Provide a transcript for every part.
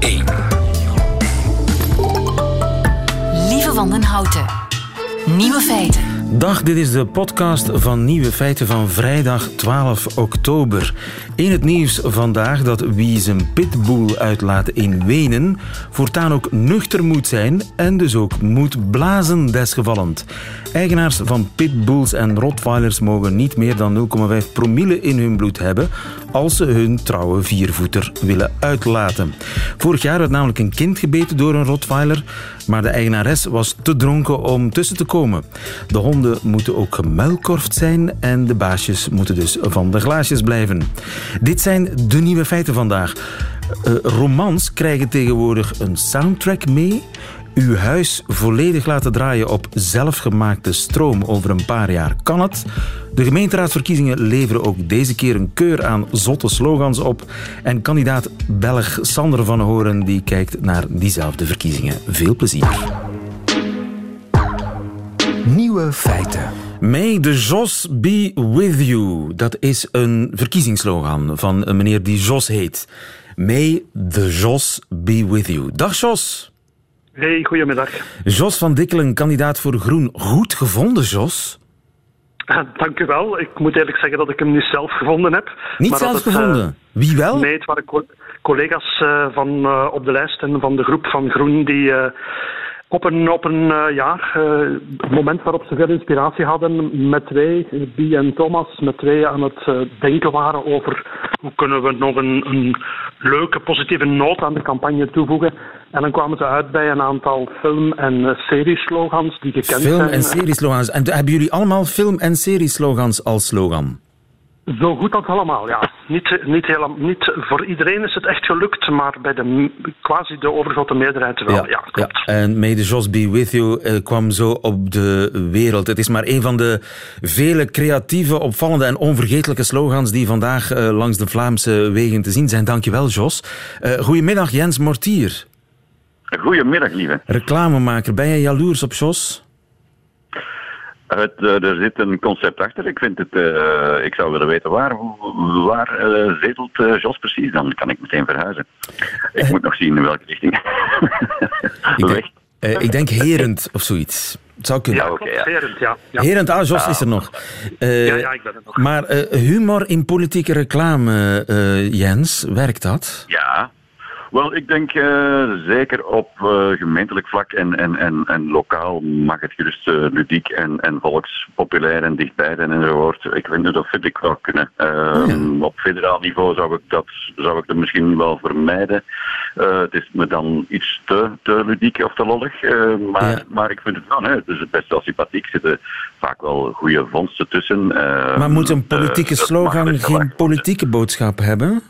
1. Lieve van den Houten. Nieuwe feiten. Dag, dit is de podcast van Nieuwe Feiten van vrijdag 12 oktober. In het nieuws vandaag dat wie zijn pitbull uitlaat in Wenen voortaan ook nuchter moet zijn en dus ook moet blazen desgevallend. Eigenaars van pitbulls en rottweilers mogen niet meer dan 0,5 promille in hun bloed hebben als ze hun trouwe viervoeter willen uitlaten. Vorig jaar werd namelijk een kind gebeten door een rottweiler, maar de eigenares was te dronken om tussen te komen. De honden moeten ook gemuilkorfd zijn en de baasjes moeten dus van de glaasjes blijven. Dit zijn de nieuwe feiten vandaag. Uh, romans krijgen tegenwoordig een soundtrack mee uw huis volledig laten draaien op zelfgemaakte stroom over een paar jaar kan het. De gemeenteraadsverkiezingen leveren ook deze keer een keur aan zotte slogans op. En kandidaat Belg Sander van Horen die kijkt naar diezelfde verkiezingen. Veel plezier. Nieuwe feiten. May the Jos be with you. Dat is een verkiezingsslogan van een meneer die Jos heet. May the Jos be with you. Dag Jos. Hey, goedemiddag. Jos van Dikkelen, kandidaat voor Groen. Goed gevonden, Jos? Dank u wel. Ik moet eerlijk zeggen dat ik hem niet zelf gevonden heb. Niet zelf gevonden? Uh, Wie wel? Nee, het waren collega's uh, van, uh, op de lijst en van de groep van Groen die op een, op een uh, ja, uh, moment waarop ze veel inspiratie hadden met twee, Bie en Thomas, met twee aan het denken waren over hoe kunnen we nog een, een leuke, positieve noot aan de campagne toevoegen. En dan kwamen ze uit bij een aantal film- en serieslogans die gekend film zijn. Film- en serieslogans. En hebben jullie allemaal film- en serieslogans als slogan? Zo goed als allemaal, ja. Niet, niet, helemaal, niet voor iedereen is het echt gelukt, maar bij de, quasi de overgrote meerderheid wel. Ja, ja klopt. Ja. En May the Jos Be With You uh, kwam zo op de wereld. Het is maar een van de vele creatieve, opvallende en onvergetelijke slogans die vandaag uh, langs de Vlaamse wegen te zien zijn. Dankjewel, Jos. Goedemiddag, Jens Mortier. Goedemiddag, lieve. Reclamemaker. Ben jij jaloers op Jos? Het, uh, er zit een concept achter. Ik, vind het, uh, ik zou willen weten waar, waar uh, zetelt Jos precies. Dan kan ik meteen verhuizen. Ik moet nog zien in welke richting. ik, denk, ik denk Herend of zoiets. Het zou kunnen. Ja, okay, ja. Herend, ja. ja. Herend, ah, Jos is er nog. ja, ja, ik ben er nog. Maar humor in politieke reclame, Jens, werkt dat? Ja, wel, ik denk uh, zeker op uh, gemeentelijk vlak en, en, en, en lokaal mag het gerust uh, ludiek en, en volkspopulair en dichtbij zijn enzovoort. Ik vind dat vind ik wel kunnen. Ja. Op federaal niveau zou ik dat zou ik dat misschien wel vermijden. het is me dan iets te, te ludiek of te lollig. maar, ja. maar ik vind het wel, hè, het is best wel sympathiek. Er zitten vaak wel goede vondsten tussen. maar moet een politieke slogan geen politieke boodschap hebben?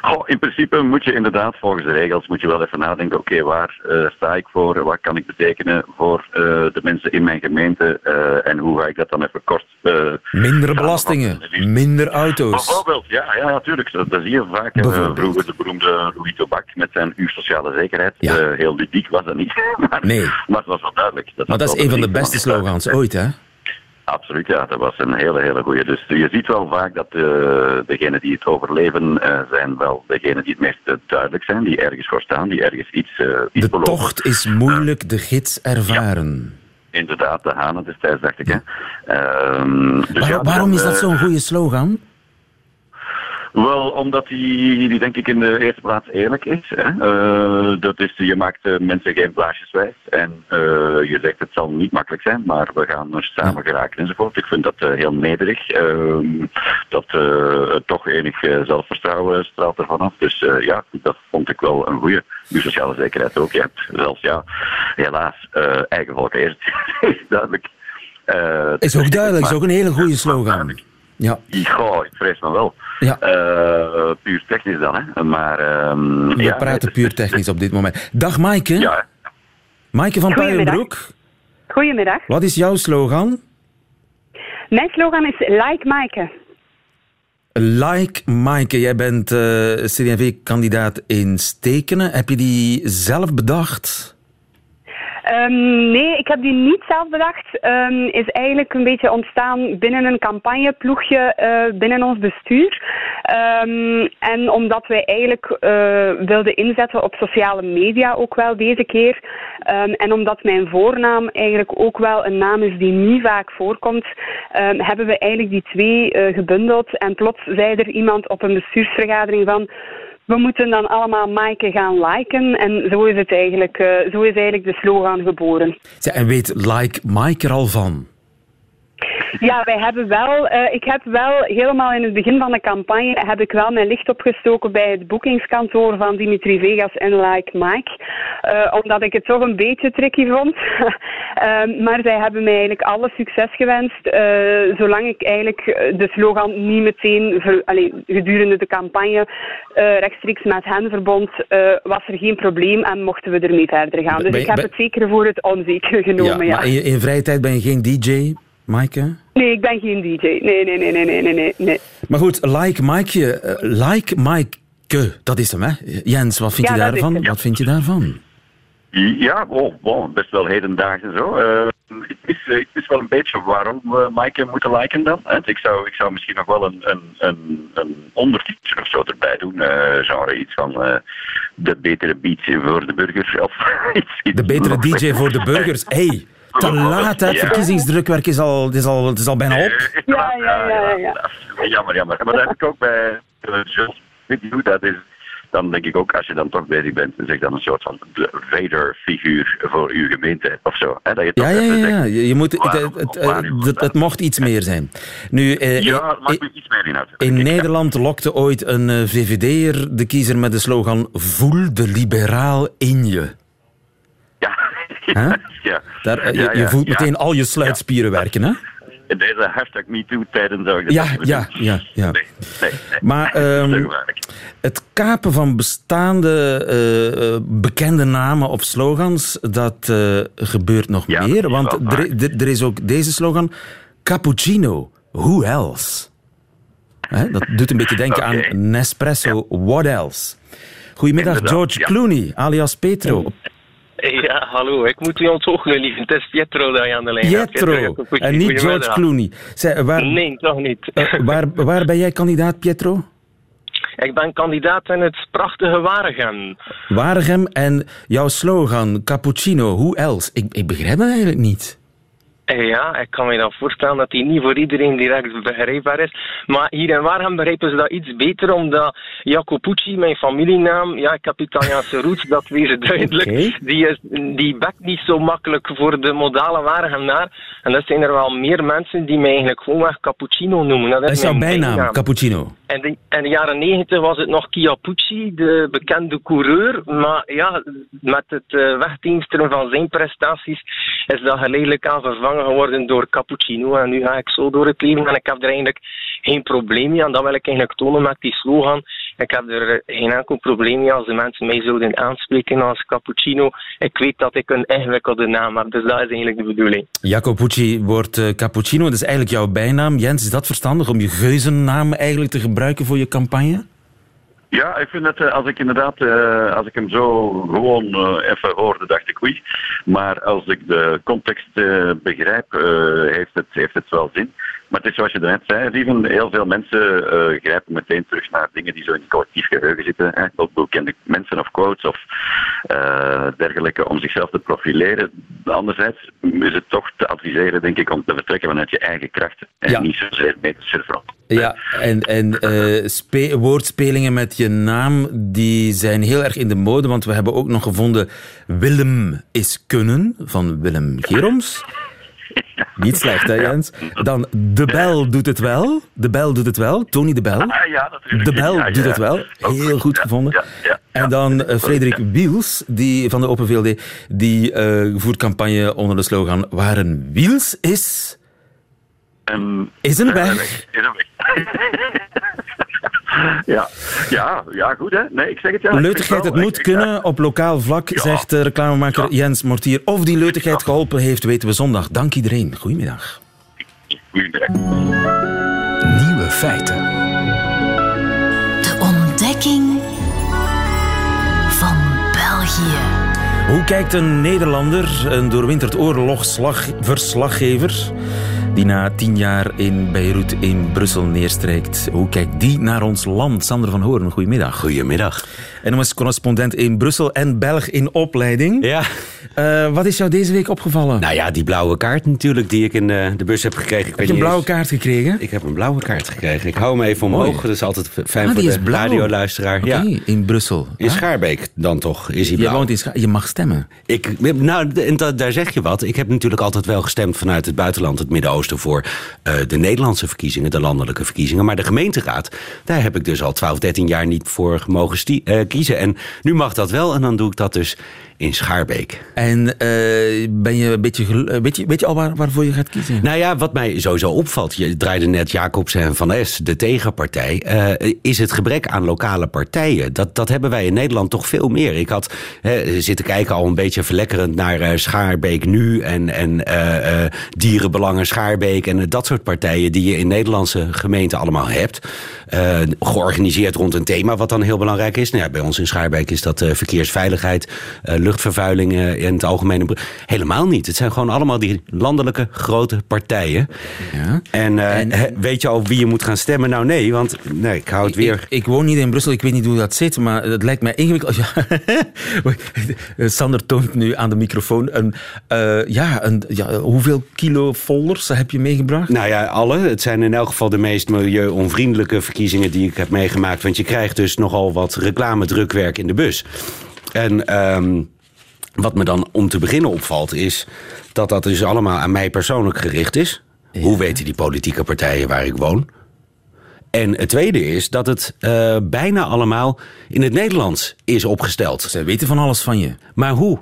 Oh, in principe moet je inderdaad volgens de regels moet je wel even nadenken. Oké, okay, waar uh, sta ik voor? Wat kan ik betekenen voor uh, de mensen in mijn gemeente? Uh, en hoe ga ik dat dan even kort... minder belastingen, minder auto's. Bijvoorbeeld, ja, ja natuurlijk. Dat, dat zie je vaak. vroeger de beroemde Louis Tobak met zijn uw sociale zekerheid. Ja. heel ludiek was dat niet. maar, nee. maar het was wel duidelijk. Dat maar dat is een van de beste slogans ooit, hè? Absoluut, ja. Dat was een hele, hele goede. Dus je ziet wel vaak dat uh, degenen die het overleven uh, zijn wel degenen die het meest duidelijk zijn, die ergens voor staan, die ergens iets, iets De beloven. tocht is moeilijk, de gids ervaren. Ja. Inderdaad, de Hanen destijds, dacht ik. Hè. Uh, dus Waar, ja, waarom is dat zo'n goede slogan? Wel, omdat die, die denk ik in de eerste plaats eerlijk is. Hè? Uh, dat is, je maakt uh, mensen geen blaasjes wijs. En uh, je zegt het zal niet makkelijk zijn, maar we gaan er samen geraken enzovoort. Ik vind dat heel nederig. Ehm, dat toch enig zelfvertrouwen straalt ervan af. Dus ja, dat vond ik wel een goede. Nu sociale zekerheid ook. Je hebt zelfs, ja, helaas, eigen volk eerst. duidelijk. is ook duidelijk, is ook een hele goede slogan. Ja. Goh, ik vrees me wel. Ja. Uh, puur technisch dan, hè. Maar, uh, We ja, praten puur technisch op dit moment. Dag Maaike. Ja. Maaike van Puijenbroek. Goedemiddag. Wat is jouw slogan? Mijn slogan is Like Maaike. Like Maaike. Jij bent uh, CD&V-kandidaat in Stekenen. Heb je die zelf bedacht? Ehm, nee, ik heb die niet zelf bedacht. Um, is eigenlijk een beetje ontstaan binnen een campagneploegje uh, binnen ons bestuur. Um, en omdat wij eigenlijk uh, wilden inzetten op sociale media ook wel deze keer. en omdat mijn voornaam eigenlijk ook wel een naam is die niet vaak voorkomt, hebben we eigenlijk die twee uh, gebundeld. En plots zei er iemand op een bestuursvergadering van we moeten dan allemaal Maaike gaan liken. En zo is het eigenlijk, uh, zo is eigenlijk de slogan geboren. Ja, en weet Like Maaike er al van? Ja, wij hebben wel, uh, ik heb wel helemaal in het begin van de campagne heb ik wel mijn licht opgestoken bij het boekingskantoor van Dimitri Vegas en Like Mike. Uh, omdat ik het toch een beetje tricky vond. uh, maar zij hebben mij eigenlijk alle succes gewenst. zolang ik eigenlijk de slogan niet meteen ver, allez, gedurende de campagne rechtstreeks met hen verbond, was er geen probleem en mochten we ermee verder gaan. Dus ik heb het zeker voor het onzeker genomen. Ja, maar in, in vrije tijd ben je geen DJ? Maaike? Nee, ik ben geen DJ. Nee, nee, nee, nee, nee, nee, nee. Maar goed, like Maaike, uh, like Maaike, dat is hem, hè? Jens, wat vind, je, daarvan? Wat vind je daarvan? Ja, oh, best wel hedendaags en zo. Uh, het, is, uh, het is wel een beetje waarom we Maaike moeten liken dan. Hè? Ik, zou, ik zou misschien nog wel een, een, een, een ondertitel of zo erbij doen. Uh, genre iets van de betere beats voor de burgers. Of iets, iets de betere DJ voor de burgers. Hey, te laat, het verkiezingsdrukwerk is al, is al, is al bijna op. Ja, ja, ja. ja, Jammer, jammer. Maar dat heb ik ook bij Video. Dat is dan denk ik ook, als je dan toch bezig bent, zeg dan een soort van Vader-figuur voor uw gemeente of zo. Hè? Dat je ja, ja, ja, ja. Je moet, het, het, het, mocht iets meer zijn. Nu, eh, ja, het mag iets meer inhoud. In Nederland lokte ooit een uh, VVD'er de kiezer met de slogan Voel de liberaal in je. Ja. Daar, eh, je, je voelt meteen al je sluitspieren werken, hè? In deze hashtag MeToo-tijden zou ik ja, ja, ja, ja. Nee, nee, Maar um, het kapen van bestaande uh, bekende namen of slogans, dat uh, gebeurt nog meer. Want er, is ook deze slogan, cappuccino, who else? Hè? Dat doet een beetje denken okay. aan Nespresso, what else? Goedemiddag, Inderdaad, George Clooney, alias Petro. Ja, hallo. Ik moet u onthoognen, lieve. Het is Pietro dat je aan de lijn Pietro, en niet George Clooney. Zij, waar, nee, toch niet. Uh, waar, waar ben jij kandidaat, Pietro? Ik ben kandidaat in het prachtige Waregem. Waregem en jouw slogan, cappuccino, hoe else? Ik, ik begrijp het eigenlijk niet. Ja, ik kan me dan voorstellen dat die niet voor iedereen direct begrijpbaar is. Maar hier in Waarham begrijpen ze dat iets beter, omdat Jacopucci, mijn familienaam, ja, ik heb Italiaanse roots, dat weer duidelijk. Die, is, die bekt niet zo makkelijk voor de modale Waregenaar. En dat zijn er wel meer mensen die mij eigenlijk gewoonweg Cappuccino noemen. Dat is, dat is jouw bijnaam, bijnaam, Cappuccino? En in de jaren negentig was het nog Chiappucci, de bekende coureur. Maar ja, met het uh, wegdiensteren van zijn prestaties is dat geleidelijk aan vervangen geworden door Cappuccino. En nu ga ik zo door het leven en ik heb er eigenlijk geen probleem mee. En dat wil ik eigenlijk tonen met die slogan. Ik heb er geen enkel probleem mee als de mensen mij zouden aanspreken als Cappuccino. Ik weet dat ik een ingewikkelde naam heb, dus dat is eigenlijk de bedoeling. Jacopucci wordt uh, Cappuccino, dat is eigenlijk jouw bijnaam. Jens, is dat verstandig om je geuzennaam eigenlijk te gebruiken voor je campagne? Ja, ik vind het, eh, als ik inderdaad, als ik hem zo gewoon even hoorde, dacht ik oei. Maar als ik de context begrijp, heeft, het, heeft het wel zin. Maar het is zoals je net zei, Lieven, heel veel mensen uh, grijpen meteen terug naar dingen die zo in het collectief geheugen zitten. Hè, op bekende mensen of quotes of uh, dergelijke om zichzelf te profileren. Anderzijds is het toch te adviseren, denk ik, om te vertrekken vanuit je eigen krachten en niet zozeer mee te surfen. Ja, en, en uh, woordspelingen met je naam die zijn heel erg in de mode, want we hebben ook nog gevonden Willem is kunnen van Willem Geroms. Niet slecht, hè Jens? Dan De Bel doet het wel. De Bel doet het wel. Tony De Bel. Ah, ja, natuurlijk. De Bel doet het wel. Heel goed gevonden. En dan uh, Frederik Wiels, die, van de Open VLD, die uh, voert campagne onder de slogan Waar een wiels is... Um, is een weg. Is een weg. ja, ja, ja, goed hè. Nee, ik zeg het ja. Leutigheid, het moet kunnen op lokaal vlak, zegt de reclamemaker Jens Mortier. Of die leutigheid geholpen heeft, weten we zondag. Dank iedereen. Goedemiddag. Goedemiddag. Nieuwe feiten. De ontdekking van België. Hoe kijkt een Nederlander, een doorwinterd oorlogsverslaggever, die na tien jaar in Beirut in Brussel neerstrijkt, hoe kijkt die naar ons land? Sander van Hoorn, goedemiddag. Goedemiddag. En was correspondent in Brussel en Belg in opleiding. Ja. Uh, wat is jou deze week opgevallen? Nou ja, die blauwe kaart natuurlijk die ik in de, de bus heb gekregen. Ik heb je een blauwe kaart gekregen? Ik heb een blauwe kaart gekregen. Ik hou hem even omhoog. Mooi. Dat is altijd fijn ah, voor de radioluisteraar. Okay, ja. in Brussel. In Schaarbeek dan toch is hij blauw. Je woont in Je mag stemmen. Ik, nou, en daar zeg je wat. Ik heb natuurlijk altijd wel gestemd vanuit het buitenland, het Midden-Oosten, voor uh, de Nederlandse verkiezingen, de landelijke verkiezingen. Maar de gemeenteraad, daar heb ik dus al 12, 13 jaar niet voor mogen uh, kiezen. En nu mag dat wel en dan doe ik dat dus in Schaarbeek. En uh, ben je een beetje, weet, je, weet je al waar, waarvoor je gaat kiezen? Nou ja, wat mij sowieso opvalt, je draaide net Jacobs en Van Es, de tegenpartij, uh, is het gebrek aan lokale partijen. Dat, dat hebben wij in Nederland toch veel meer. Ik had hè, zitten kijken al een beetje verlekkerend naar uh, Schaarbeek nu en, en Dierenbelangen Schaarbeek en dat soort partijen die je in Nederlandse gemeenten allemaal hebt. georganiseerd rond een thema wat dan heel belangrijk is. Nou ja, bij ons in Schaarbeek is dat verkeersveiligheid, luchtvervuiling in het algemeen. Helemaal niet. Het zijn gewoon allemaal die landelijke grote partijen. Ja. En, uh, en, weet je al wie je moet gaan stemmen? Nou nee, want nee, ik hou het weer... Ik, ik, woon niet in Brussel, ik weet niet hoe dat zit, maar het lijkt mij ingewikkeld. Ja. Sander toont nu aan de microfoon een, uh, ja, een, ja, hoeveel kilo folders heb je meegebracht? Nou ja, alle. Het zijn in elk geval de meest milieu-onvriendelijke verkiezingen die ik heb meegemaakt. Want je krijgt dus nogal wat reclamedrukwerk in de bus. En um, wat me dan om te beginnen opvalt is dat dat dus allemaal aan mij persoonlijk gericht is. Hoe weten die politieke partijen waar ik woon? En het tweede is dat het uh, bijna allemaal in het Nederlands is opgesteld. Ze weten van alles van je. Maar hoe?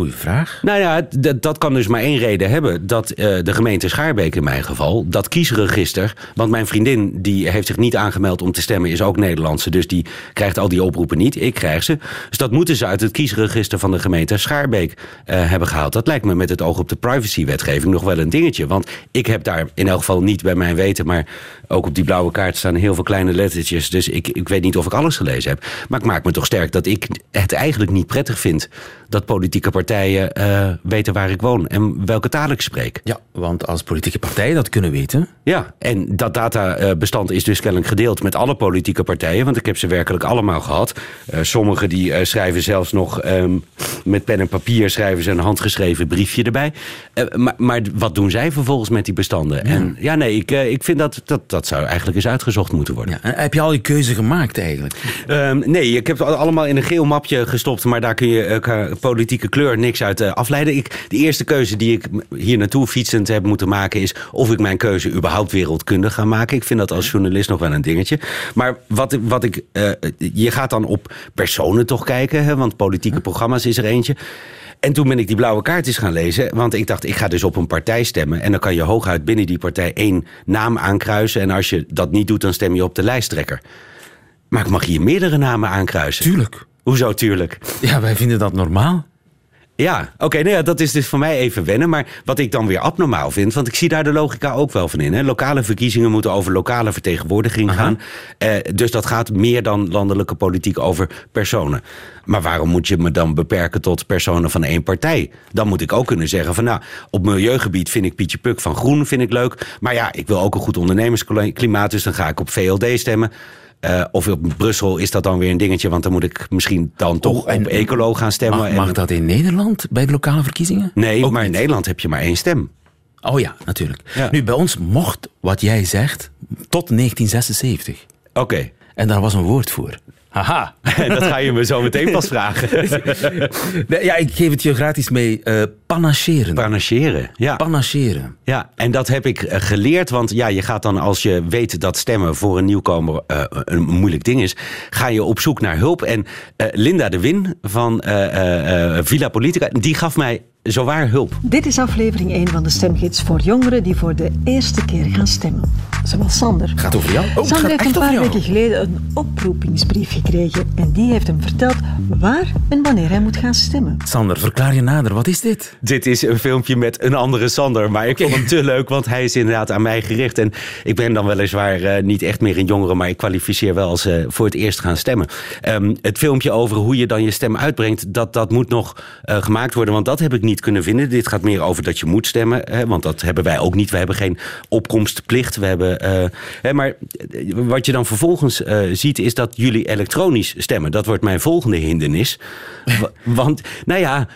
Goeie vraag. Nou ja, dat kan dus maar één reden hebben. Dat uh, de gemeente Schaarbeek in mijn geval, dat kiesregister... want mijn vriendin die heeft zich niet aangemeld om te stemmen... is ook Nederlandse, dus die krijgt al die oproepen niet. Ik krijg ze. Dus dat moeten ze uit het kiesregister van de gemeente Schaarbeek uh, hebben gehaald. Dat lijkt me met het oog op de privacywetgeving nog wel een dingetje. Want ik heb daar in elk geval niet bij mijn weten... maar ook op die blauwe kaart staan heel veel kleine lettertjes. Dus ik, ik weet niet of ik alles gelezen heb. Maar ik maak me toch sterk dat ik het eigenlijk niet prettig vind... dat politieke partijen uh, weten waar ik woon en welke taal ik spreek. Ja, want als politieke partijen dat kunnen weten... Ja, en dat databestand is dus kennelijk gedeeld met alle politieke partijen... want ik heb ze werkelijk allemaal gehad. Uh, sommigen die uh, schrijven zelfs nog um, met pen en papier... schrijven ze een handgeschreven briefje erbij. maar, maar wat doen zij vervolgens met die bestanden? Ja. En ja, nee, ik, ik vind dat, dat, dat zou eigenlijk eens uitgezocht moeten worden. Ja, heb je al je keuze gemaakt eigenlijk? Um, nee, ik heb het allemaal in een geel mapje gestopt... maar daar kun je politieke kleur niks uit uh, afleiden. Ik, de eerste keuze die ik hier naartoe fietsend heb moeten maken is of ik mijn keuze überhaupt wereldkundig ga maken. Ik vind dat als journalist nog wel een dingetje. Maar wat, wat ik, uh, je gaat dan op personen toch kijken, hè, want politieke programma's is er eentje. En toen ben ik die blauwe kaart eens gaan lezen. Want ik dacht, ik ga dus op een partij stemmen. En dan kan je hooguit binnen die partij één naam aankruisen. En als je dat niet doet, dan stem je op de lijsttrekker. Maar ik mag hier meerdere namen aankruisen. Tuurlijk. Hoezo tuurlijk? Ja, wij vinden dat normaal. Ja, oké, okay, nou ja, dat is dus voor mij even wennen. Maar wat ik dan weer abnormaal vind, want ik zie daar de logica ook wel van in. Hè? Lokale verkiezingen moeten over lokale vertegenwoordiging Aha. gaan. Eh, dus dat gaat meer dan landelijke politiek over personen. Maar waarom moet je me dan beperken tot personen van één partij? Dan moet ik ook kunnen zeggen van nou, op milieugebied vind ik Pietje Puk van Groen vind ik leuk. Maar ja, ik wil ook een goed ondernemersklimaat, dus dan ga ik op VLD stemmen. Uh, of op Brussel is dat dan weer een dingetje, want dan moet ik misschien dan toch oh, op ecolo gaan stemmen. Mag, mag, dat in Nederland bij de lokale verkiezingen? Nee, Ook maar niet. in Nederland heb je maar één stem. Oh ja, natuurlijk. Ja. Nu, bij ons mocht wat jij zegt tot 1976. Oké. Okay. En daar was een woord voor. Haha, dat ga je me zo meteen pas vragen. ja, ik geef het je gratis mee. Uh, panacheren. Panacheren, ja. Panacheren. Ja, en dat heb ik uh, geleerd. Want ja, je gaat dan als je weet dat stemmen voor een nieuwkomer uh, een moeilijk ding is... ga je op zoek naar hulp. En Linda de Win van Villa Politica, die gaf mij zowaar hulp. Dit is aflevering 1 van de stemgids voor jongeren die voor de eerste keer gaan stemmen. Zoals Sander. Gaat over jou? Oh, Sander heeft een paar weken geleden een oproepingsbrief gekregen en die heeft hem verteld waar en wanneer hij moet gaan stemmen. Sander, verklaar je nader. Wat is dit? Dit is een filmpje met een andere Sander. Maar ik vond hem te leuk, want hij is inderdaad aan mij gericht. En ik ben dan weliswaar eh, niet echt meer een jongere, maar ik kwalificeer wel als eh, voor het eerst gaan stemmen. Ehm, het filmpje over hoe je dan je stem uitbrengt, dat, dat moet nog eh, gemaakt worden. Want dat heb ik niet kunnen vinden. Dit gaat meer over dat je moet stemmen. Hè, want dat hebben wij ook niet. We hebben geen opkomstplicht. We hebben, eh, hè, maar eh, wat je dan vervolgens eh, ziet, is dat jullie elektronisch stemmen. Dat wordt mijn volgende hindernis. Wa- want, nou ja.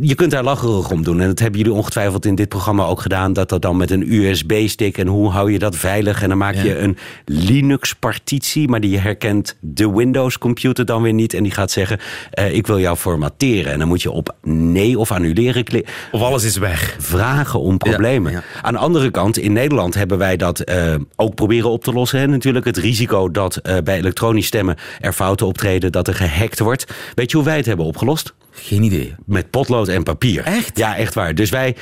Je kunt daar lacherig om doen. En dat hebben jullie ongetwijfeld in dit programma ook gedaan. Dat dat dan met een USB-stick. En hoe hou je dat veilig? En dan maak je een Linux-partitie. Maar die herkent de Windows-computer dan weer niet. En die gaat zeggen: eh, Ik wil jou formatteren. En dan moet je op nee of annuleren klikken. Of alles is weg. Vragen om problemen. Ja, ja. Aan de andere kant, in Nederland hebben wij dat eh, ook proberen op te lossen. Hè? Natuurlijk het risico dat eh, bij elektronisch stemmen er fouten optreden. Dat er gehackt wordt. Weet je hoe wij het hebben opgelost? Geen idee. Met potlood en papier. Echt? Ja, echt waar. Dus wij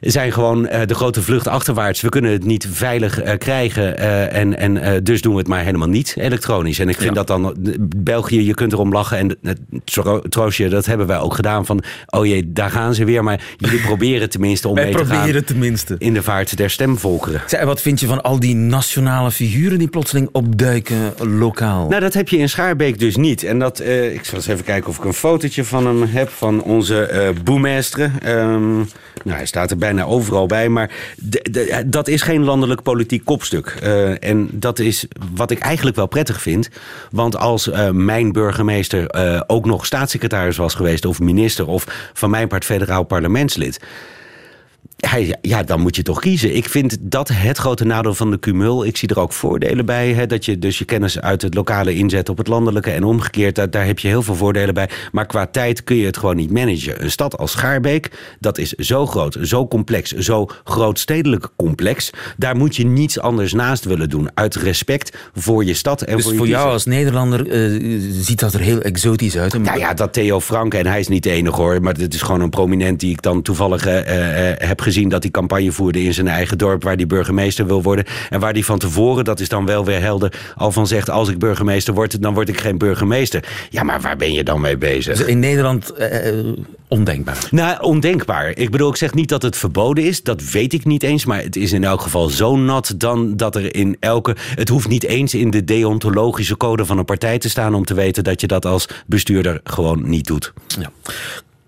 zijn gewoon eh, de grote vlucht achterwaarts. We kunnen het niet veilig eh, krijgen. eh, en en dus doen we het maar helemaal niet elektronisch. En ik vind dat dan... België, je kunt erom lachen. En tro- troostje, dat hebben wij ook gedaan. Van, oh jee, daar gaan ze weer. Maar jullie proberen tenminste om Wij mee te gaan... proberen tenminste. in de vaart der stemvolkeren. En wat vind je van al die nationale figuren die plotseling opduiken lokaal? Nou, dat heb je in Schaarbeek dus niet. En dat, ik zal eens even kijken of ik een fotootje van heb. Van onze eh boemestre. Ehm, nou, hij staat er bijna overal bij. Maar de- dat is geen landelijk politiek kopstuk. Eh, en dat is wat ik eigenlijk wel prettig vind. Want als eh, mijn burgemeester eh, ook nog staatssecretaris was geweest... of minister of van mijn part federaal parlementslid... Hij, ja, dan moet je toch kiezen. Ik vind dat het grote nadeel van de cumul. Ik zie er ook voordelen bij. Hè, dat je dus je kennis uit het lokale inzet op het landelijke en omgekeerd. Daar, daar heb je heel veel voordelen bij. Maar qua tijd kun je het gewoon niet managen. Een stad als Schaarbeek, dat is zo groot, zo complex, zo grootstedelijk complex. Daar moet je niets anders naast willen doen. Uit respect voor je stad en dus voor je voor jou als Nederlander eh, ziet dat er heel exotisch uit. Nou ja, dat Theo Frank, en hij is niet de enige hoor, maar het is gewoon een prominent die ik dan toevallig eh, eh, heb gezien dat hij campagne voerde in zijn eigen dorp waar hij burgemeester wil worden. En waar hij van tevoren, dat is dan wel weer helder, al van zegt: als ik burgemeester word, dan word ik geen burgemeester. Ja, maar waar ben je dan mee bezig? Dus in Nederland eh, eh, ondenkbaar. Nou, ondenkbaar. Ik bedoel, ik zeg niet dat het verboden is. Dat weet ik niet eens. Maar het is in elk geval zo nat dan dat er in elke... Het hoeft niet eens in de deontologische code van een partij te staan... om te weten dat je dat als bestuurder gewoon niet doet. Ja.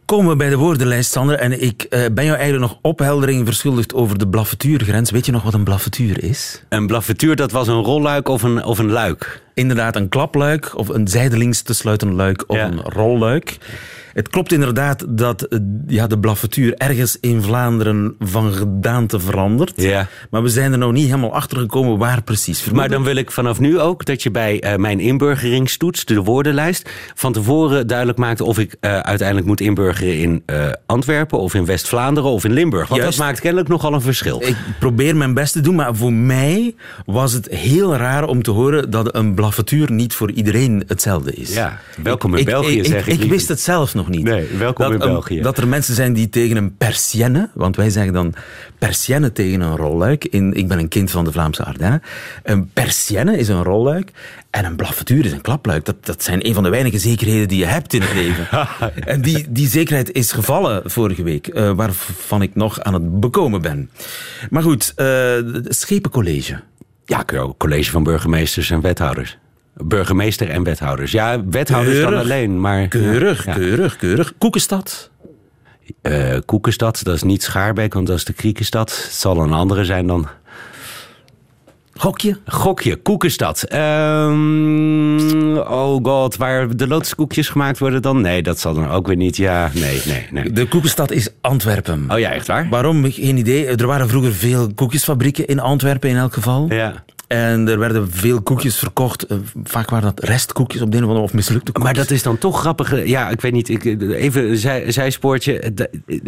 Komen we bij de woordenlijst, Sander. En ik eh, ben jou eigenlijk nog opheldering verschuldigd over de blaffetuurgrens. Weet je nog wat een blaffetuur is? Een blaffetuur, dat was een rolluik of een, of een luik. Inderdaad, een klapluik of een zijdelings te sluiten luik of Ja. een rolluik. Het klopt inderdaad dat eh, ja, de blaffetuur ergens in Vlaanderen van gedaante verandert. Ja. Maar we zijn er nog niet helemaal achter gekomen waar precies. Maar dan wil ik vanaf nu ook dat je bij eh, mijn inburgeringstoets, de woordenlijst, van tevoren duidelijk maakt of ik eh, uiteindelijk moet inburgeren in Antwerpen of in West-Vlaanderen of in Limburg. Want Juist. dat maakt kennelijk nogal een verschil. Ik probeer mijn best te doen, maar voor mij was het heel raar om te horen dat een blaffetuur niet voor iedereen hetzelfde is. Ja, welkom in België, ik, zeg ik Ik, liever. wist het zelf nog niet. Nee, welkom dat in een- België. Dat er mensen zijn die tegen een persienne, want wij zeggen dan persienne tegen een rolluik. In, ik ben een kind van de Vlaamse Ardennen. Een persienne is een rolluik en een blaffetuur is een klapluik. Dat, dat zijn een van de weinige zekerheden die je hebt in het leven. en die, die zekerheid is gevallen vorige week, eh, waarvan ik nog aan het bekomen ben. Maar goed, het Schepencollege. Ja, college van burgemeesters en wethouders. Burgemeester en wethouders. Ja, wethouders dan alleen, maar... Keurig, ja, ja. keurig, keurig. Koekenstad. Eh, Koekenstad, dat is niet Schaarbeek, want dat is de Kriekenstad. Het zal een andere zijn dan... Gokje. Gokje, Koekenstad. Ehm, oh god, waar de lotuskoekjes gemaakt worden dan? Nee, dat zal dan ook weer niet. Ja, nee, nee, nee. De koekenstad is Antwerpen. Oh ja, echt waar? Waarom? Geen idee. Er waren vroeger veel koekjesfabrieken in Antwerpen in elk geval. Ja. En er werden veel koekjes verkocht. Eh, Vaak waren dat restkoekjes op de een of andere of mislukte koekjes. Maar dat is dan toch grappig. Ja, ik weet niet. Ik, even een zij, zijspoortje.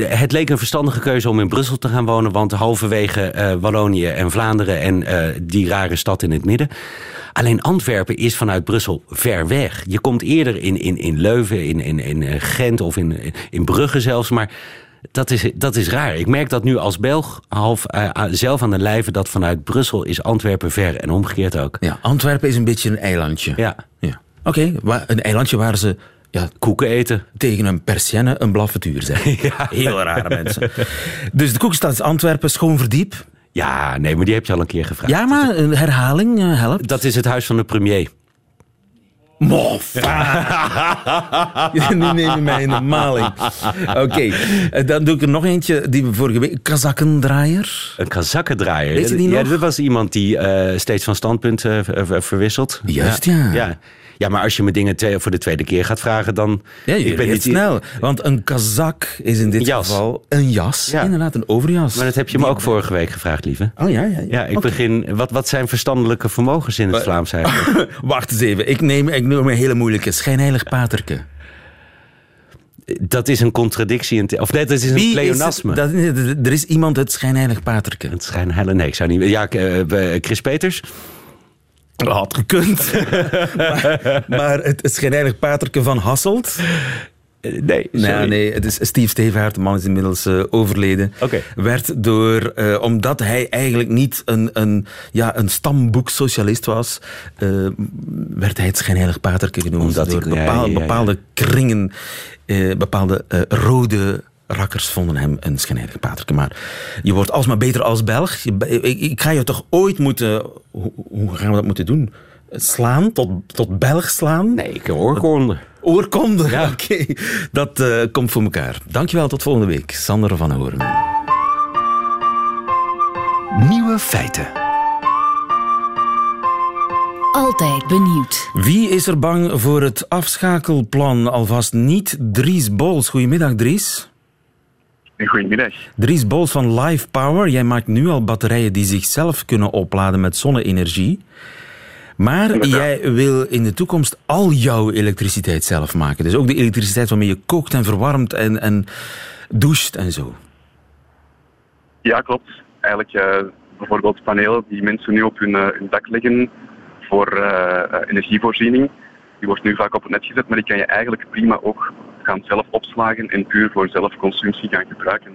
Het- leek een verstandige keuze om in Brussel te gaan wonen. Want halverwege eh, Wallonië en Vlaanderen en eh, die rare stad in het midden. Alleen Antwerpen is vanuit Brussel ver weg. Je komt eerder in, in, in Leuven, in, in, in eh, Gent of in, in Brugge zelfs. Maar Dat is, dat is raar. Ik merk dat nu als Belg half eh, ah, zelf aan de lijve... dat vanuit Brussel is Antwerpen ver en omgekeerd ook. Ja, Antwerpen is een beetje een eilandje. Ja. ja. Oké, een eilandje waar ze ja, Koeken eten. tegen een persienne een blaffetuur zijn. Heel rare mensen. Dus de koekstad is Antwerpen, schoon verdiep. Ja, nee, maar die heb je al een keer gevraagd. Ja, maar een herhaling eh, helpt. Dat is het huis van de premier. Mof. nu neem je mij in de maling. Oké, eh, dan doe ik er nog eentje die we vorige week... Kazakkendraaier. Een kazakkendraaier. Weet je die ja, nog? dat was iemand die eh, steeds van standpunt eh, ver- ver- verwisselt. Juist, ja. ja. Ja, maar als je me dingen twee, voor de tweede keer gaat vragen, dan... Ja, je ik ben niet snel. Want een kazak is in dit Jas. geval een jas. Ja. Inderdaad, een overjas. Maar dat heb je me ook vorige week gevraagd, lieve. Oh ja, ja. ja. Ja, ik begin... Wat, wat zijn verstandelijke vermogens in het Vlaams eigenlijk? Wacht eens even. Ik neem, ik noem een hele moeilijke. Schijnheilig paterke. Dat is een contradictie. In of nee, dat is een Wie is pleonasme. het? Dat, er is iemand het schijnheilig paterke. Het schijnheilig... Nee, ik zou niet... Ja, eh, eh, Chris Peters? Had gekund. maar, maar het, schijnheilig paterke van Hasselt... Nee, Nee, sorry. nee, het is Steve Stevaart, de man is inmiddels eh, overleden. Werd door, eh, omdat hij eigenlijk niet een, een, ja, een stamboeksocialist was, eh, werd hij het schijnheilig paterke genoemd. Omdat door hij- ja, bepaal- ja, ja. bepaalde kringen, bepaalde rode rakkers vonden hem een schijnheilig paterke. Maar je wordt alsmaar beter als Belg. Je- ik, ga je toch ooit moeten... Hoe, gaan we dat moeten doen? Slaan? Tot, tot Belg slaan? Nee, ik oorkonde. Oorkonde, Ja. oké. Dat eh, komt voor elkaar. Dankjewel, tot volgende week. Sander van Horen. Nieuwe feiten. Altijd benieuwd. Wie is er bang voor het afschakelplan? Alvast niet Dries Bols. Goedemiddag, Dries. Goedemiddag. Dries Bols van Live Power. Jij maakt nu al batterijen die zichzelf kunnen opladen met zonne-energie. Maar Inderdaad. jij wil in de toekomst al jouw elektriciteit zelf maken. Dus ook de elektriciteit waarmee je kookt en verwarmt en, en doucht en zo. Ja, klopt. Eigenlijk eh, bijvoorbeeld panelen die mensen nu op hun, eh, hun dak leggen voor eh, energievoorziening. Die wordt nu vaak op het net gezet, maar die kan je eigenlijk prima ook gaan zelf opslagen en puur voor zelfconsumptie gaan gebruiken.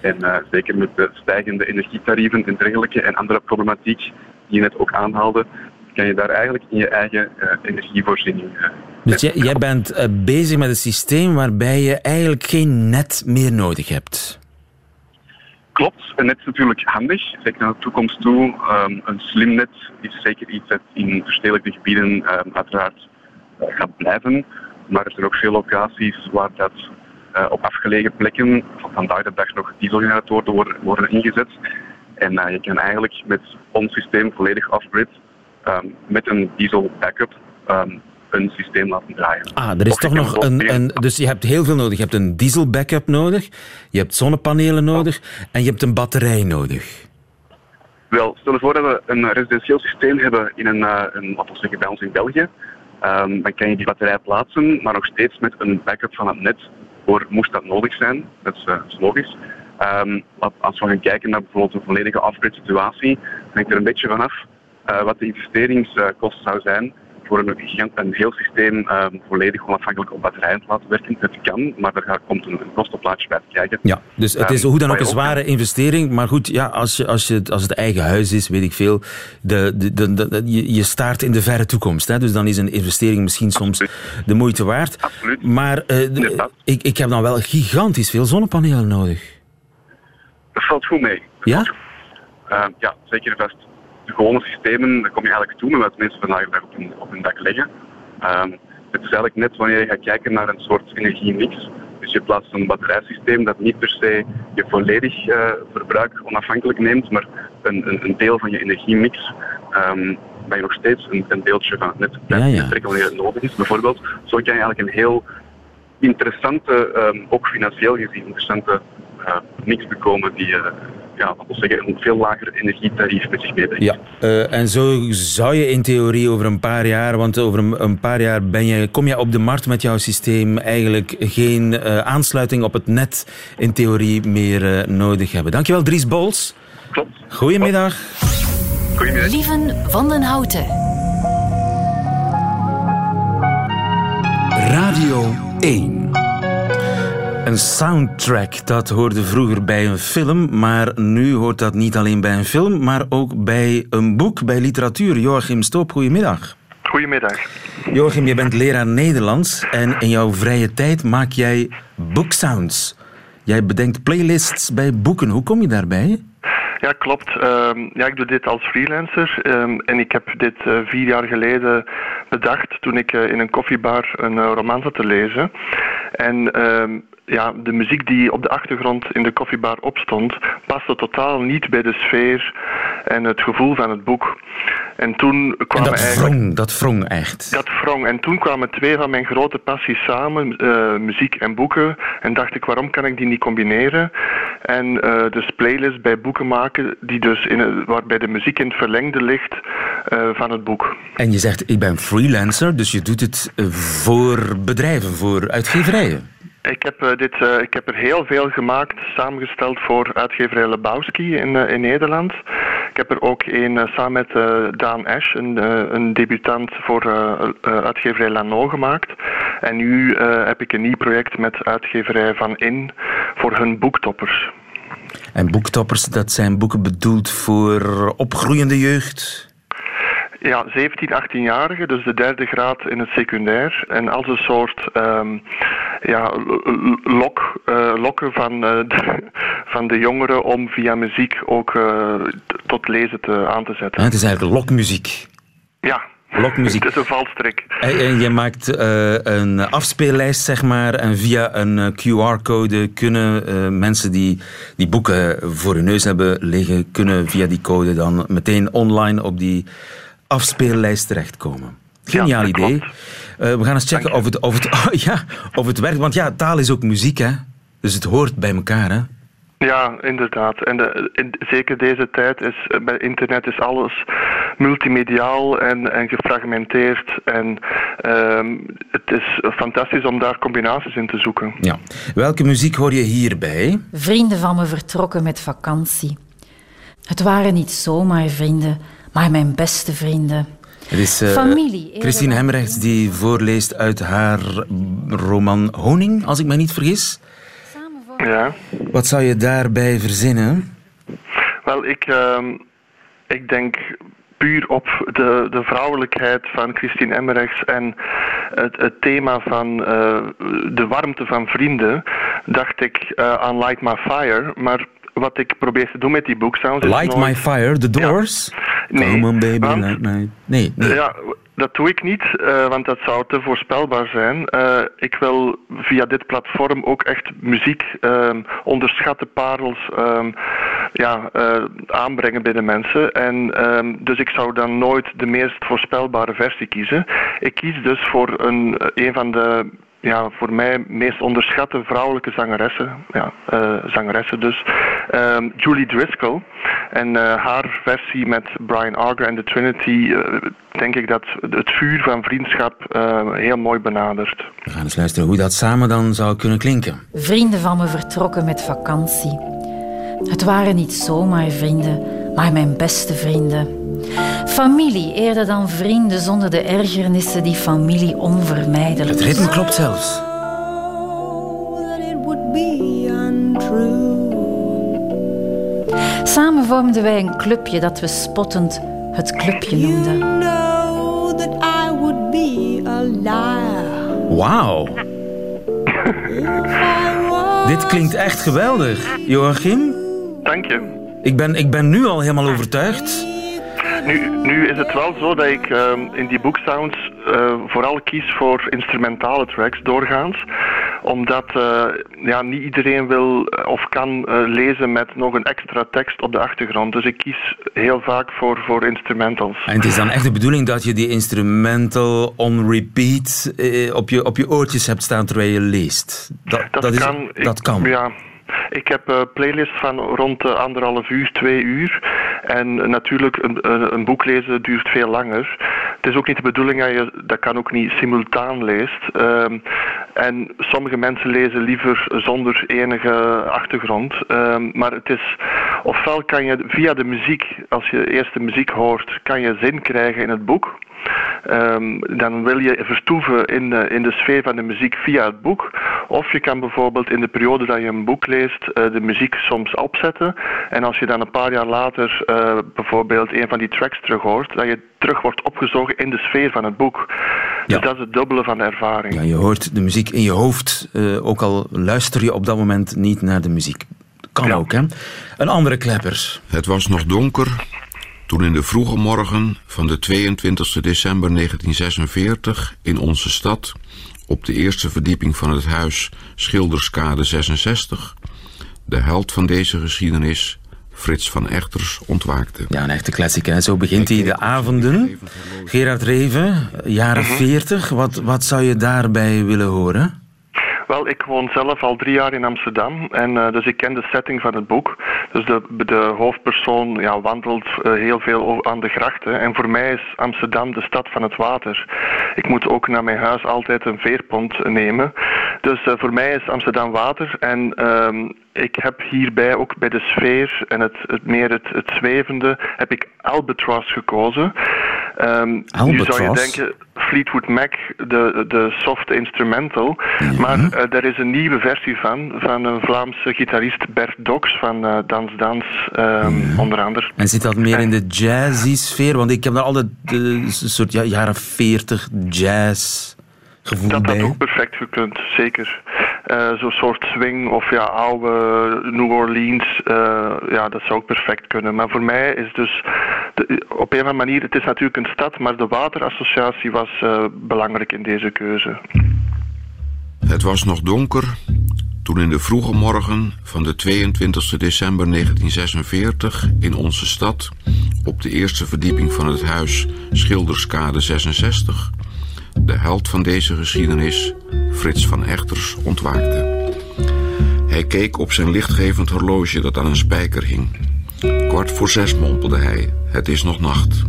En eh, zeker met de stijgende energietarieven en dergelijke en andere problematiek die je net ook aanhaalde, kan je daar eigenlijk in je eigen eh, energievoorziening. eh, Dus jij, jij bent bezig met een systeem waarbij je eigenlijk geen net meer nodig hebt. Klopt, een net is natuurlijk handig, zeker naar de toekomst toe. Ehm, een slim net is zeker iets dat in verstedelijkte gebieden ehm, uiteraard gaat blijven. Maar er zijn ook veel locaties waar dat eh, op afgelegen plekken van vandaag de dag nog dieselgeneratoren worden, worden ingezet. En eh, je kan eigenlijk met ons systeem volledig off-grid ehm, met een diesel backup ehm, een systeem laten draaien. Ah, er is Of toch nog een, een... Dus je hebt heel veel nodig. Je hebt een diesel backup nodig, je hebt zonnepanelen nodig en je hebt een batterij nodig. Wel, stel je voor dat we een residentieel systeem hebben in een, eh, een we zeggen bij ons in België. Ehm, dan kan je die batterij plaatsen, maar nog steeds met een backup van het net voor moest dat nodig zijn. Dat is, eh, logisch. Ehm, als we gaan kijken naar bijvoorbeeld een volledige off-grid situatie, hangt er een beetje vanaf eh wat de investeringskost zou zijn voor een, gigant, een heel systeem ehm, volledig onafhankelijk op batterijen te laten werken. Het kan, maar er gaat- komt een, een kostenplaatje bij te kijken. Ja, dus het is Ehm, hoe dan ook een zware investering. Maar goed, ja, als, je, als, je, als het eigen huis is, weet ik veel. De, de, de, je, je staart in de verre toekomst. Hè, dus dan is een investering misschien soms de moeite waard. Absoluut. Maar eh, ik, ik heb dan wel gigantisch veel zonnepanelen nodig. Dat valt goed mee. Dat Ja? Eh, ja, zeker vast. De gewone systemen, daar kom je eigenlijk toe met wat mensen vandaag dag op hun, op hun dak leggen. Ehm, het is eigenlijk net wanneer je gaat kijken naar een soort energiemix. Dus je plaatst een batterijsysteem dat niet per se je volledig eh, verbruik onafhankelijk neemt, maar een, een, een deel van je energiemix. ehm dat je nog steeds een, een deeltje van het net Ja, ja. intrekken wanneer het nodig is. Bijvoorbeeld, zo kan je eigenlijk een heel interessante, ehm, ook financieel gezien, interessante eh, mix bekomen die, eh, ja, dat wil zeggen, een veel lager energietarief met zich meebrengt. Ja, eh, en zo zou je in theorie over een paar jaar, want over een, een paar jaar ben je, kom je op de markt met jouw systeem eigenlijk geen eh, aansluiting op het net in theorie meer eh, nodig hebben. Dankjewel Dries Bols. Klopt. Goedemiddag. Goedemiddag. Lieven van den Houten. Radio 1. Een soundtrack, dat hoorde vroeger bij een film, maar nu hoort dat niet alleen bij een film, maar ook bij een boek, bij literatuur. Joachim Stoop, goedemiddag. Goedemiddag. Joachim, je bent leraar Nederlands en in jouw vrije tijd maak jij booksounds. Jij bedenkt playlists bij boeken. Hoe kom je daarbij? Ja, klopt. Ehm, ja, ik doe dit als freelancer ehm, en ik heb dit uh, vier jaar geleden bedacht toen ik uh, in een koffiebar een uh, roman zat te lezen. En ehm, ja, de muziek die op de achtergrond in de koffiebar opstond, paste totaal niet bij de sfeer en het gevoel van het boek. En toen kwamen en dat wrong, dat wrong echt. Dat wrong. En toen kwamen twee van mijn grote passies samen, uh, muziek en boeken. En dacht ik, waarom kan ik die niet combineren? En uh, dus playlists bij boeken maken, die dus in, waarbij de muziek in het verlengde ligt uh, van het boek. En je zegt, ik ben freelancer, dus je doet het voor bedrijven, voor uitgeverijen. Ik heb, uh, dit, uh, ik heb er heel veel gemaakt, samengesteld voor uitgeverij Lebowski in, uh, in Nederland. Ik heb er ook een samen met Daan Ash, een, een debutant voor uitgeverij Lano gemaakt. En nu heb ik een nieuw project met uitgeverij Van In voor hun boektoppers. En boektoppers, dat zijn boeken bedoeld voor opgroeiende jeugd? Ja, 17, 18-jarigen, dus de derde graad in het secundair. En als een soort um, ja, lok, uh, lokken van, uh, de, van de jongeren om via muziek ook uh, tot lezen te, aan te zetten. Ja, het is eigenlijk lokmuziek. Ja, Lokmuziek. Het is een valstrik. En je maakt uh, een afspeellijst, zeg maar, en via een QR-code kunnen uh, mensen die die boeken voor hun neus hebben liggen, kunnen via die code dan meteen online op die afspeellijst terechtkomen. Geniaal ja, idee. Uh, we gaan eens checken of het, of, het, oh, ja, of het werkt. Want ja, taal is ook muziek, hè? Dus het hoort bij elkaar, hè? Ja, inderdaad. En de, in, zeker deze tijd is bij internet is alles multimediaal en, en gefragmenteerd. En um, het is fantastisch om daar combinaties in te zoeken. Ja. Welke muziek hoor je hierbij? Vrienden van me vertrokken met vakantie. Het waren niet zomaar vrienden, maar mijn beste vrienden. Het is uh, Familie, Christine Hemrechts die voorleest uit haar roman Honing, als ik me niet vergis. Ja. Wat zou je daarbij verzinnen? Wel, ik, uh, ik denk puur op de, de vrouwelijkheid van Christine Emmerichs en het, het thema van uh, de warmte van vrienden, dacht ik uh, aan Light My Fire. Maar wat ik probeer te doen met die boeksounds... Light. My Fire, The Doors? Ja. Nee, Come on baby, want, light my... Nee, nee. Ja, dat doe ik niet, uh, want dat zou te voorspelbaar zijn. Uh, ik wil via dit platform ook echt muziek, um, onderschatte parels um, ja, uh, aanbrengen bij de mensen. En um, dus ik zou dan nooit de meest voorspelbare versie kiezen. Ik kies dus voor een, een van de ja, voor mij meest onderschatte vrouwelijke zangeressen. Ja, uh, zangeressen dus. Um, Julie Driscoll. En uh, haar versie met Brian Auger en de Trinity, uh, denk ik dat het vuur van vriendschap heel mooi benadert. We gaan eens luisteren hoe dat samen dan zou kunnen klinken. Vrienden van me vertrokken met vakantie. Het waren niet zomaar vrienden, maar mijn beste vrienden. Familie eerder dan vrienden zonder de ergernissen die familie onvermijdelijk Het ritme klopt zelfs. Samen vormden wij een clubje dat we spottend het clubje noemden. Wauw. Dit klinkt echt geweldig, Joachim. Dank je. Ik ben, ik ben nu al helemaal overtuigd. Nu, nu is het wel zo dat ik uh, in die boeksounds uh, vooral kies voor instrumentale tracks doorgaans. Omdat uh, ja, niet iedereen wil of kan lezen met nog een extra tekst op de achtergrond. Dus ik kies heel vaak voor, voor instrumentals. En het is dan echt de bedoeling dat je die instrumental on repeat op, je, op je oortjes hebt staan terwijl je leest? Dat, dat, dat kan. Is, dat kan. Ik, ja. Ik heb een playlist van rond de anderhalf uur, twee uur. En natuurlijk, een, een, boek lezen duurt veel langer. Het is ook niet de bedoeling dat je dat kan ook niet simultaan leest. Um, en sommige mensen lezen liever zonder enige achtergrond. Um, maar het is, ofwel kan je via de muziek, als je eerst de muziek hoort, kan je zin krijgen in het boek. Ehm, dan wil je vertoeven in, in de sfeer van de muziek via het boek. Of je kan bijvoorbeeld in de periode dat je een boek leest de muziek soms opzetten. En als je dan een paar jaar later bijvoorbeeld een van die tracks terug hoort, dat je terug wordt opgezogen in de sfeer van het boek. Dus dat is het dubbele van de ervaring. Ja, je hoort de muziek in je hoofd, ook al luister je op dat moment niet naar de muziek. Kan ook, hè? Een andere klepper. Het was nog donker toen in de vroege morgen van de 22 december 1946 in onze stad, op de eerste verdieping van het huis Schilderskade 66, de held van deze geschiedenis, Frits van Echters, ontwaakte. Ja, een echte klassiek. Hè? Zo begint hij de avonden. Gerard Reven, jaren 40. Mhm. Wat, wat zou je daarbij willen horen? Wel, ik woon zelf al drie jaar in Amsterdam en uh, dus ik ken de setting van het boek. Dus de, de hoofdpersoon ja, wandelt uh, heel veel aan de grachten en voor mij is Amsterdam de stad van het water. Ik moet ook naar mijn huis altijd een veerpont nemen. Dus uh, voor mij is Amsterdam water en ehm, ik heb hierbij ook bij de sfeer en het, het meer het, het zwevende, heb ik Albatross gekozen. Um, nu zou je denken, Fleetwood Mac, de, de soft instrumental. Maar uh, er is een nieuwe versie van, van een Vlaamse gitarist Bert Dox van uh, Dans Dans, um, onder andere. En zit dat meer in de jazzy sfeer? Want ik heb daar altijd een soort ja, jaren 40 jazz gevoel dat bij. Dat had ook perfect gekund, zeker. Uh, Zo'n soort swing of ja, oude New Orleans, uh, ja, dat zou ook perfect kunnen. Maar voor mij is dus op een of andere manier, het is natuurlijk een stad, maar de waterassociatie was uh, belangrijk in deze keuze. Het was nog donker toen in de vroege morgen van de 22 december 1946 in onze stad, op de eerste verdieping van het huis Schilderskade 66, de held van deze geschiedenis, Frits van Echters, ontwaakte. Hij keek op zijn lichtgevend horloge dat aan een spijker hing. Kwart voor zes mompelde hij. Het is nog nacht.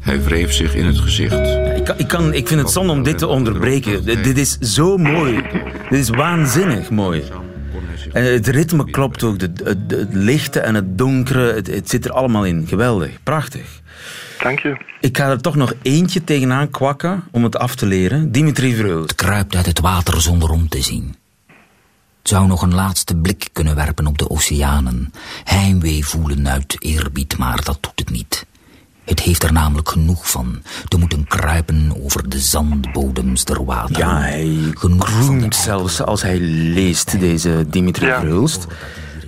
Hij wreef zich in het gezicht. Ik, kan, ik, kan, ik vind het zonde om dit te onderbreken. Dit is zo mooi. Dit is waanzinnig mooi. En het ritme klopt ook. Het, het, het lichte en het donkere, het, het zit er allemaal in. Geweldig. Prachtig. Dank je. Ik ga er toch nog eentje tegenaan kwakken om het af te leren. Dimitri Vreul. Het kruipt uit het water zonder om te zien. Het zou nog een laatste blik kunnen werpen op de oceanen. Heimwee voelen uit eerbied, maar dat doet het niet. Het heeft er namelijk genoeg van te moeten kruipen over de zandbodems der wateren. Ja, hij groent zelfs als hij leest, deze Dimitri ja. Vreulst.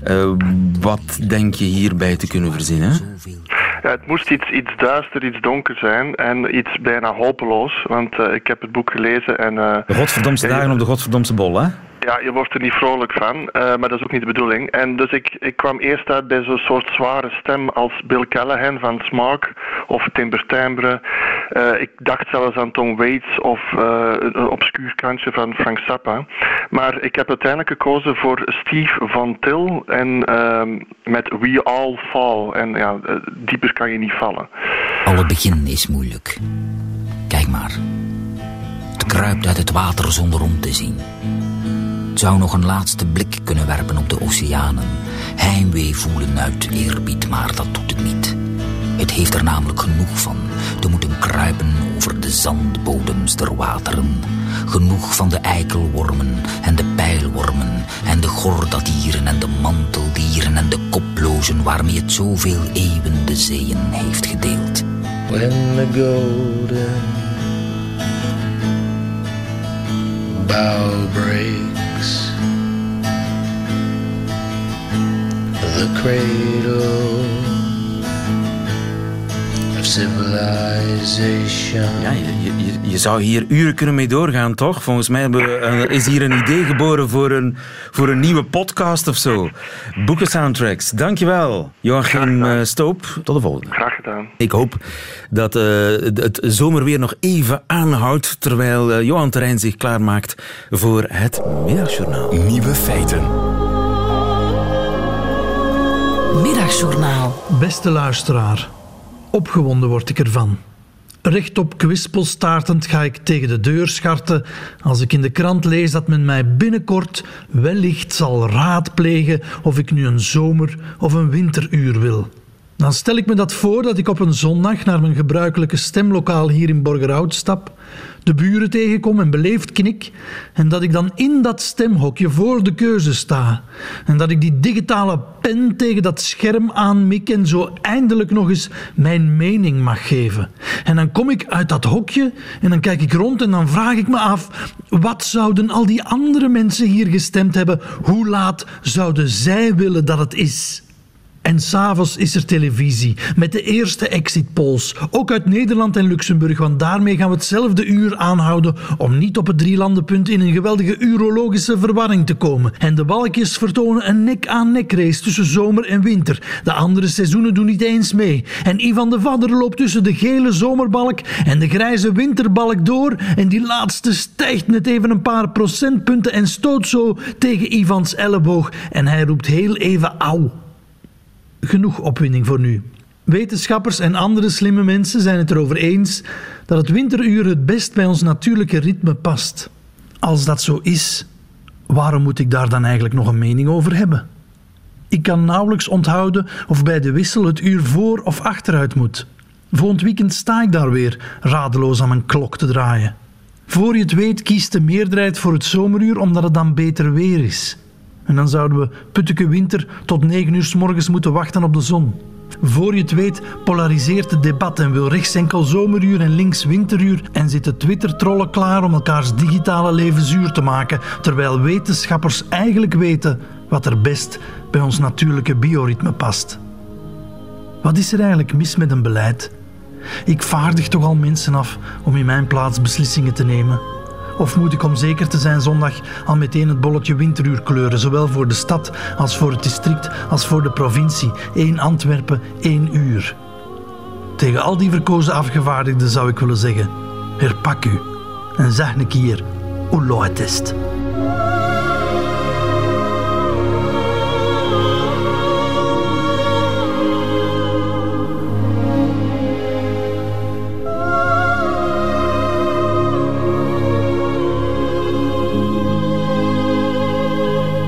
Uh, wat denk je hierbij te kunnen verzinnen? Ja, het moest iets, iets duister, iets donker zijn en iets bijna hopeloos. Want uh, ik heb het boek gelezen en... Uh, de godverdomste dagen op de godverdomste bol, hè? Ja, je wordt er niet vrolijk van, uh, maar dat is ook niet de bedoeling. En dus ik, ik kwam eerst uit bij zo'n soort zware stem als Bill Callahan van Smog of Timber Timbre. Uh, ik dacht zelfs aan Tom Waits of uh, een obscuur kantje van Frank Zappa. Maar ik heb uiteindelijk gekozen voor Steve Van Til en ehm, met We All Fall. En ja, dieper kan je niet vallen. Alle begin is moeilijk. Kijk maar. Het kruipt uit het water zonder om te zien. Zou nog een laatste blik kunnen werpen op de oceanen. Heimwee voelen uit eerbied, maar dat doet het niet. Het heeft er namelijk genoeg van te moeten kruipen over de zandbodems der wateren. Genoeg van de eikelwormen en de pijlwormen en de gordadieren en de manteldieren en de koplozen waarmee het zoveel eeuwen de zeeën heeft gedeeld. When the golden bow breaks. The cradle civilization. Ja, je, je, je, zou hier uren kunnen mee doorgaan, toch? Volgens mij we, is hier een idee geboren voor een, voor een nieuwe podcast of zo. Boeken soundtracks. Dankjewel, Joachim uh, Stoop. Tot de volgende. Graag gedaan. Ik hoop dat uh, het zomerweer nog even aanhoudt, terwijl uh, Johan Terrein zich klaarmaakt voor het Middagjournaal. Nieuwe feiten. Middagjournaal. Beste luisteraar, opgewonden word ik ervan. Rechtop kwispelstaartend ga ik tegen de deur scharten als ik in de krant lees dat men mij binnenkort wellicht zal raadplegen of ik nu een zomer- of een winteruur wil. Dan stel ik me dat voor dat ik op een zondag naar mijn gebruikelijke stemlokaal hier in Borgerhout stap, de buren tegenkom en beleefd knik, en dat ik dan in dat stemhokje voor de keuze sta. En dat ik die digitale pen tegen dat scherm aanmik en zo eindelijk nog eens mijn mening mag geven. En dan kom ik uit dat hokje en dan kijk ik rond en dan vraag ik me af, wat zouden al die andere mensen hier gestemd hebben? Hoe laat zouden zij willen dat het is? En s'avonds is er televisie met de eerste exit polls. Ook uit Nederland en Luxemburg, want daarmee gaan we hetzelfde uur aanhouden om niet op het drielandenpunt in een geweldige urologische verwarring te komen. En de balkjes vertonen een nek-aan-nek race tussen zomer en winter. De andere seizoenen doen niet eens mee. En Ivan de Vadder loopt tussen de gele zomerbalk en de grijze winterbalk door. En die laatste stijgt net even een paar procentpunten en stoot zo tegen Ivans elleboog. En hij roept heel even auw genoeg opwinding voor nu. Wetenschappers en andere slimme mensen zijn het erover eens dat het winteruur het best bij ons natuurlijke ritme past. Als dat zo is, waarom moet ik daar dan eigenlijk nog een mening over hebben? Ik kan nauwelijks onthouden of bij de wissel het uur voor of achteruit moet. Volgend weekend sta ik daar weer, radeloos aan mijn klok te draaien. Voor je het weet kiest de meerderheid voor het zomeruur omdat het dan beter weer is. En dan zouden we putteke winter tot negen uur s morgens moeten wachten op de zon. Voor je het weet polariseert het debat en wil rechts enkel zomeruur en links winteruur en zitten Twitter-trollen klaar om elkaars digitale leven zuur te maken, terwijl wetenschappers eigenlijk weten wat er best bij ons natuurlijke bioritme past. Wat is er eigenlijk mis met een beleid? Ik vaardig toch al mensen af om in mijn plaats beslissingen te nemen. Of moet ik om zeker te zijn zondag al meteen het bolletje winteruur kleuren, zowel voor de stad als voor het district als voor de provincie? Eén Antwerpen, één uur. Tegen al die verkozen afgevaardigden zou ik willen zeggen: herpak u en zeg een keer hoe het.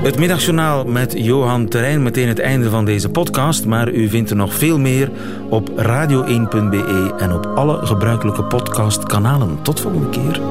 Het middagjournaal met Johan Terrein, meteen het einde van deze podcast. Maar u vindt er nog veel meer op radio1.be en op alle gebruikelijke podcastkanalen. Tot volgende keer.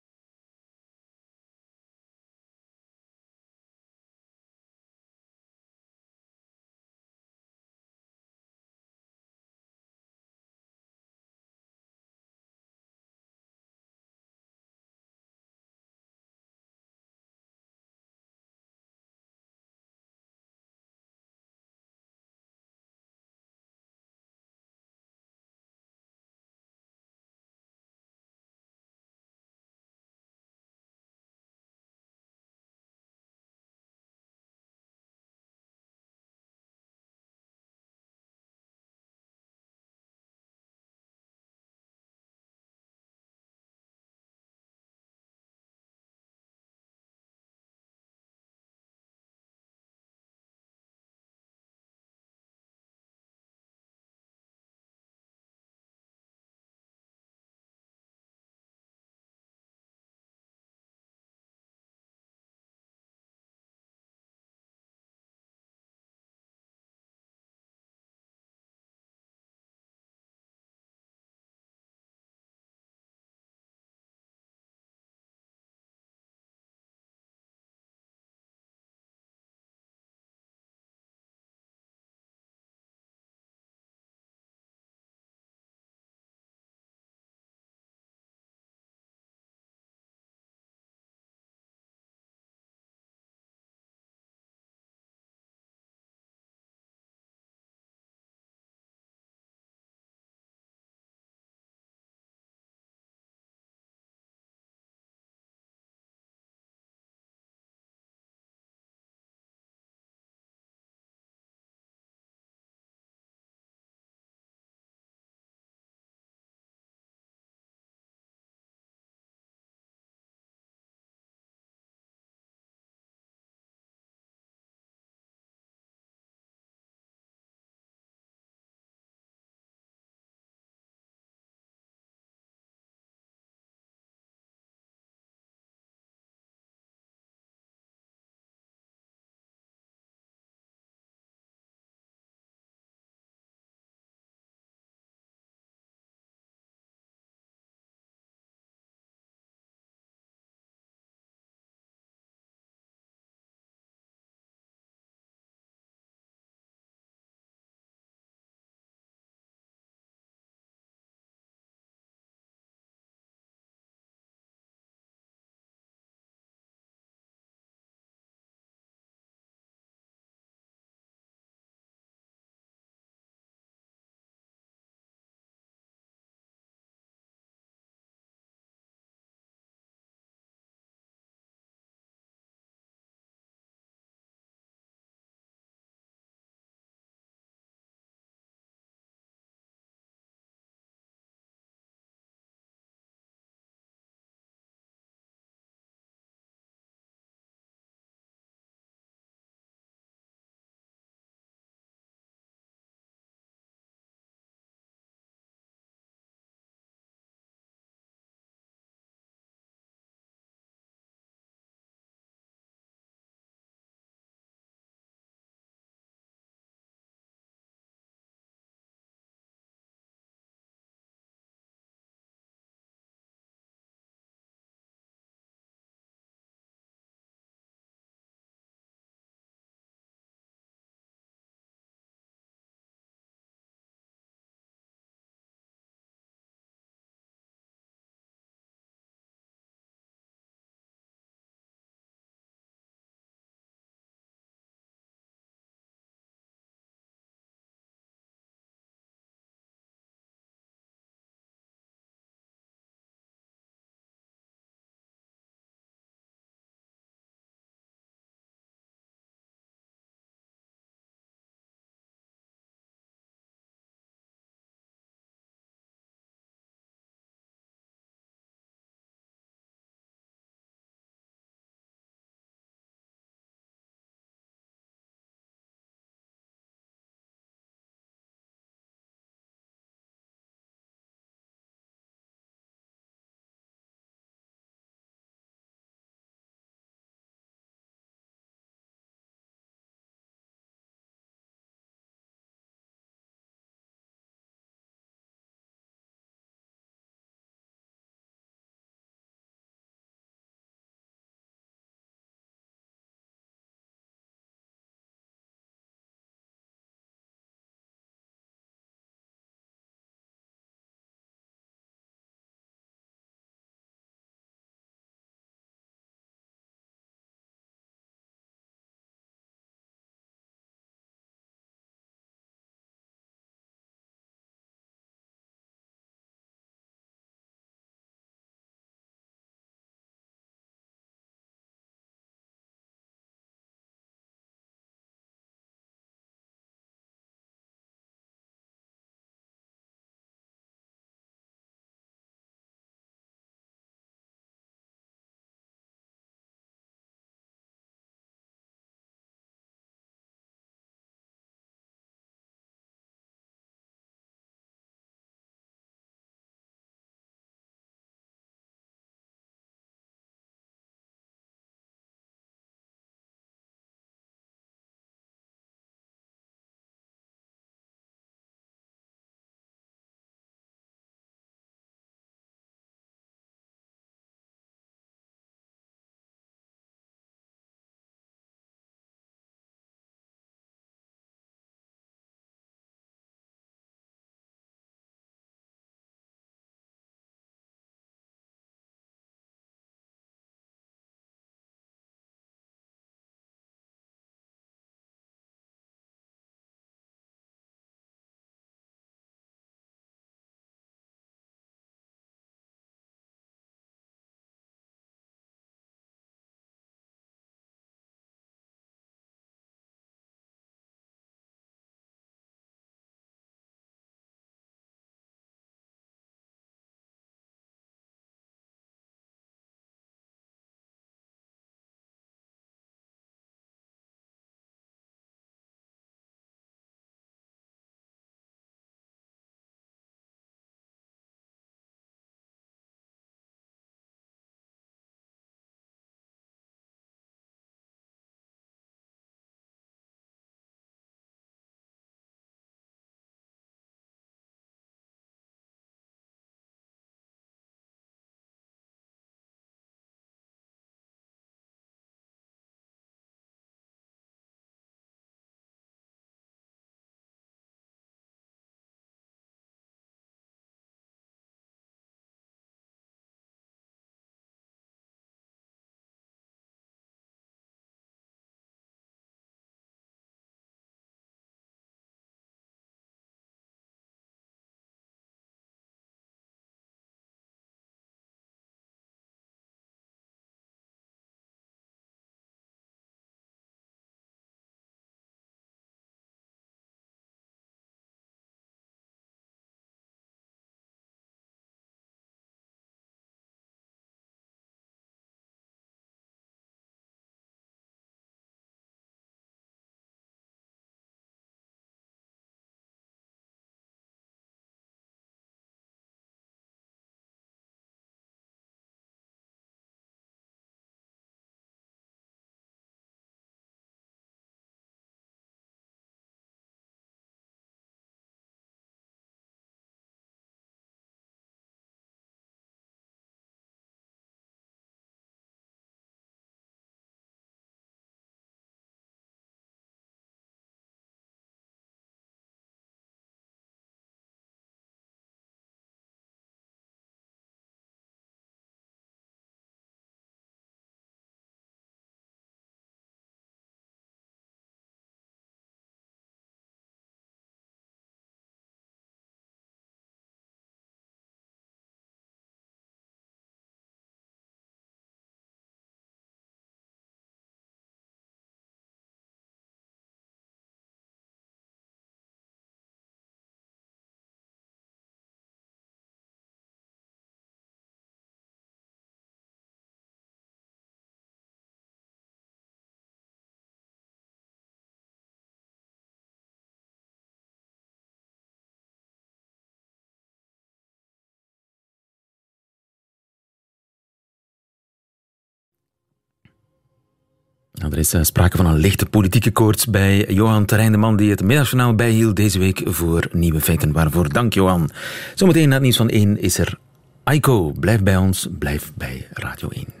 Er is sprake van een lichte politieke koorts bij Johan man die het middagjournaal bijhield deze week voor Nieuwe Feiten. Waarvoor dank, Johan. Zometeen na het nieuws van 1 is er Aiko. Blijf bij ons, blijf bij Radio 1.